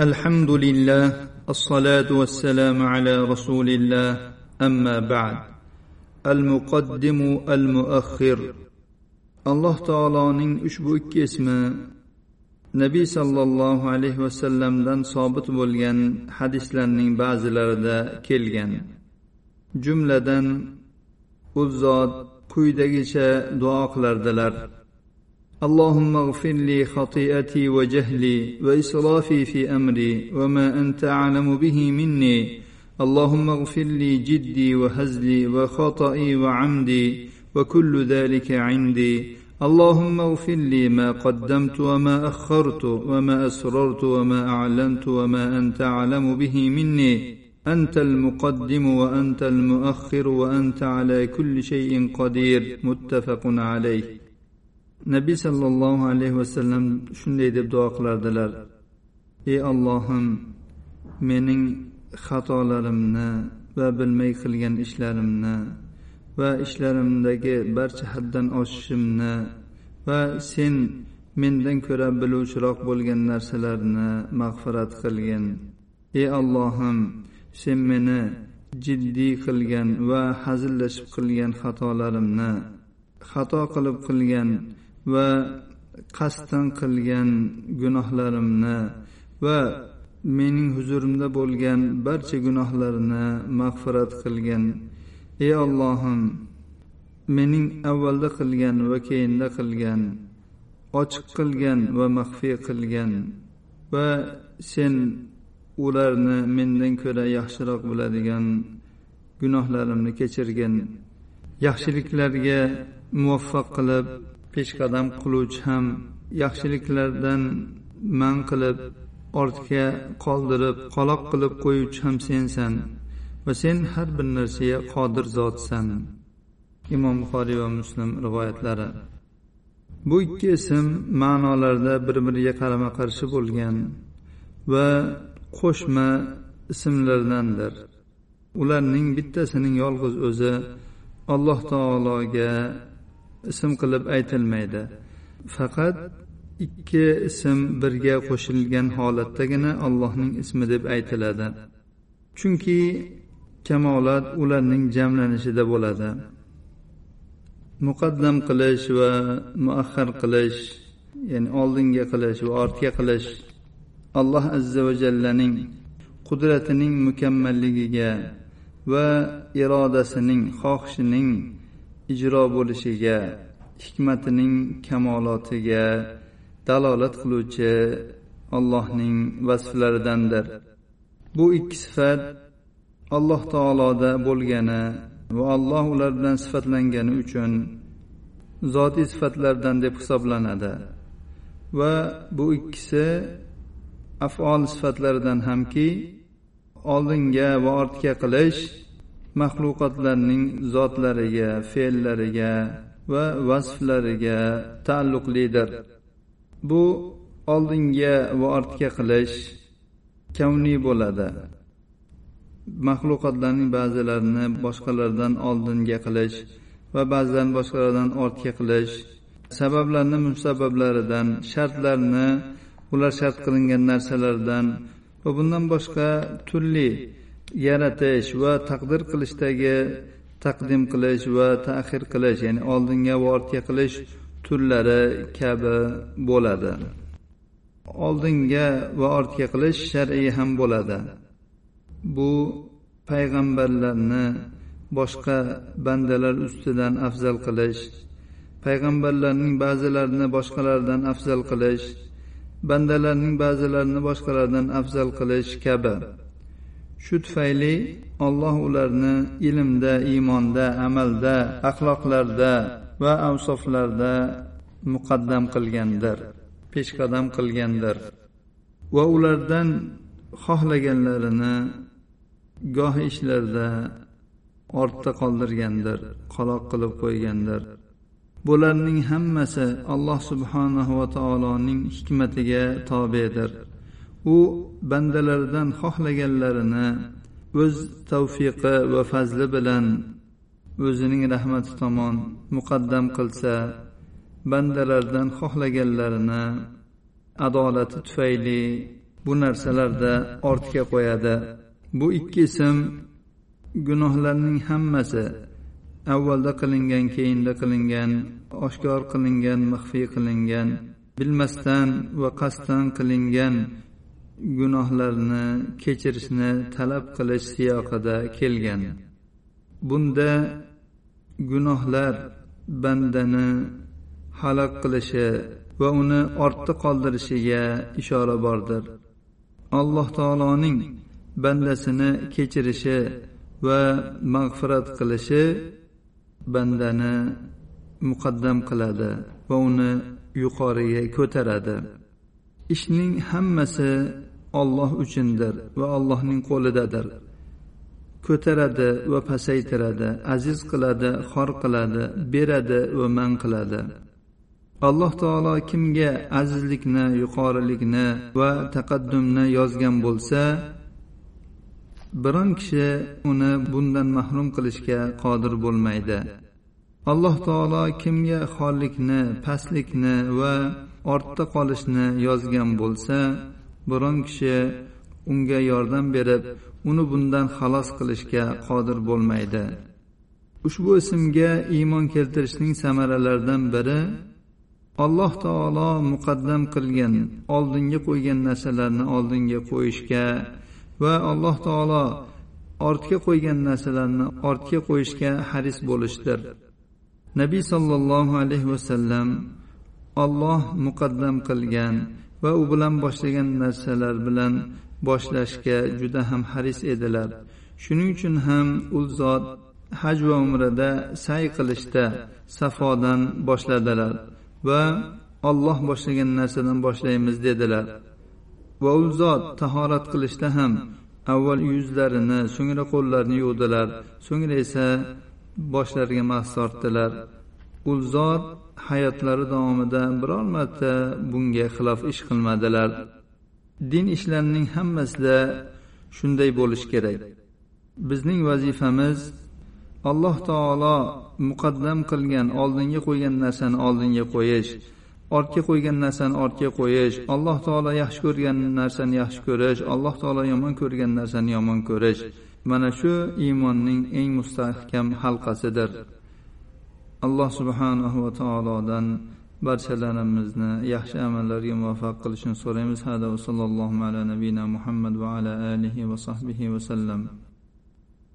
الحمد لله الصلاة والسلام على رسول الله أما بعد المقدم المؤخر alloh taoloning ushbu ikki ismi nabiy sollallohu alayhi vasallamdan sobit bo'lgan hadislarning ba'zilarida kelgan jumladan u zot quyidagicha duo qilardilar اللهم اغفر لي خطيئتي وجهلي وإسرافي في أمري وما أنت أعلم به مني. اللهم اغفر لي جدي وهزلي وخطئي وعمدي وكل ذلك عندي. اللهم اغفر لي ما قدمت وما أخرت وما أسررت وما أعلنت وما أنت أعلم به مني. أنت المقدم وأنت المؤخر وأنت على كل شيء قدير. متفق عليه. Nabiy sollallohu alayhi vasallam shunday deb duo qilardilar. Ey ollohim mening xatolarimni va bilmay qilgan ishlarimni va ishlarimdagi barcha haddan oshishimni va sen mendan ko'ra biluvchiroq bo'lgan narsalarni mag'firat qilgin. Ey ollohim sen meni jiddiy qilgan va hazillashib qilgan xatolarimni xato qilib qilgan va qasddan qilgan gunohlarimni va mening huzurimda bo'lgan barcha gunohlarni mag'firat qilgin. Ey ollohim mening avvalda qilgan va keyinda qilgan ochiq qilgan va maxfiy qilgan va sen ularni mendan ko'ra yaxshiroq biladigan gunohlarimni kechirgin. Yaxshiliklarga muvaffaq qilib peshqadam qiluvchi ham yaxshiliklardan man qilib ortga qoldirib qoloq qilib qo'yuvchi ham sensan va sen har bir narsaga qodir zotsan. Imom buxoriy va muslim rivoyatlari. Bu ikki ism ma'nolarda bir biriga qarama qarshi bo'lgan va qo'shma ismlardandir. Ularning bittasining yolg'iz o'zi alloh taologa ism qilib aytilmaydi. Faqat ikki ism birga qo'shilgan holatdagina allohning ismi deb aytiladi. Chunki kamolat ularning jamlanishida bo'ladi. Muqaddam qilish va muahhar qilish ya'ni oldinga qilish va ortga qilish alloh azza va jallaning qudratining mukammalligiga va irodasining xohishining ijro bo'lishiga hikmatining kamolotiga dalolat qiluvchi allohning vasflaridandir. Bu ikki sifat alloh taoloda bo'lgani va alloh ular bilan sifatlangani uchun zotiy sifatlardan deb hisoblanadi. Va bu ikkisi afol sifatlaridan hamki oldinga va ortga qilish maxluqotlarning zotlariga fe'llariga va vasflariga taalluqlidir. Bu oldinga va ortga qilish kavniy bo'ladi. Maxluqotlarning ba'zilarini boshqalardan oldinga qilish va ba'zilarini boshqalardan ortga qilish sabablarni musabablaridan shartlarni ular shart qilingan narsalardan va bundan boshqa turli yaratish va taqdir qilishdagi taqdim qilish va taxir qilish ya'ni oldinga va ortga qilish turlari kabi bo'ladi. Oldinga va ortga qilish shar'iy ham bo'ladi. Bu payg'ambarlarni boshqa bandalar ustidan afzal qilish payg'ambarlarning ba'zilarini boshqalardan afzal qilish bandalarning ba'zilarini boshqalardan afzal qilish kabi. Shu tufayli olloh ularni ilmda iymonda amalda axloqlarda va avsoflarda muqaddam qilgandir peshqadam qilgandir. Va ulardan xohlaganlarini goh ishlarda ortda qoldirgandir qaloq qilib qo'ygandir. Bularning hammasi alloh subhanahu va taoloning hikmatiga tobedir. U bandalaridan xohlaganlarini o'z tavfiqi va fazli bilan o'zining rahmati tomon muqaddam qilsa bandalardan xohlaganlarini adolati tufayli bu narsalarda ortga qo'yadi. Bu ikki ism gunohlarning hammasi avvalda qilingan keyinda qilingan oshkor qilingan maxfiy qilingan bilmasdan va qasddan qilingan gunohlarni kechirishni talab qilish siyoqida kelgan. Bunda gunohlar bandani halok qilishi va uni ortda qoldirishiga ishora bordir. Alloh taoloning bandasini kechirishi va mag'firat qilishi bandani muqaddam qiladi va uni yuqoriga ko'taradi. Ishning hammasi olloh uchundir va allohning qo'lidadir. Ko'taradi va pasaytiradi aziz qiladi xor qiladi beradi va man qiladi. Alloh taolo kimga azizlikni yuqorilikni va taqaddumni yozgan bo'lsa biron kishi uni bundan mahrum qilishga qodir bo'lmaydi. Alloh taolo kimga xorlikni pastlikni va ortda qolishni yozgan bo'lsa biron kishi unga yordam berib uni bundan xalos qilishga qodir bo'lmaydi. Ushbu ismga iymon keltirishning samaralaridan biri alloh taolo muqaddam qilgan oldinga qo'ygan narsalarni oldinga qo'yishga va alloh taolo ortga qo'ygan narsalarni ortga qo'yishga haris bo'lishdir. Nabiy sollallohu alayhi vasallam olloh muqaddam qilgan va u bilan boshlagan narsalar bilan boshlashga juda ham haris edilar. Shuning uchun ham u zot haj va umrada say qilishda safodan boshladilar va olloh boshlagan narsadan boshlaymiz dedilar. Va u zot tahorat qilishda ham avval yuzlarini so'ngra qo'llarini yuvdilar so'ngra esa boshlariga mahs tortdilar. U zot hayotlari davomida biror marta bunga xilof ish qilmadilar. Din ishlarining hammasida shunday bo'lishi kerak. Bizning vazifamiz alloh taolo muqaddam qilgan oldinga qo'ygan narsani oldinga qo'yish ortga qo'ygan narsani ortga qo'yish alloh taolo yaxshi ko'rgan narsani yaxshi ko'rish alloh taolo yomon ko'rgan narsani yomon ko'rish. Mana shu iymonning eng mustahkam halqasidir. Alloh subhanahu va taolodan barchalarimizni yaxshi amallarga muvaffaq qilishini so'raymiz. Hada va sallallohu ala nabiyina muhammad va ala alihi va sahbihi vasallam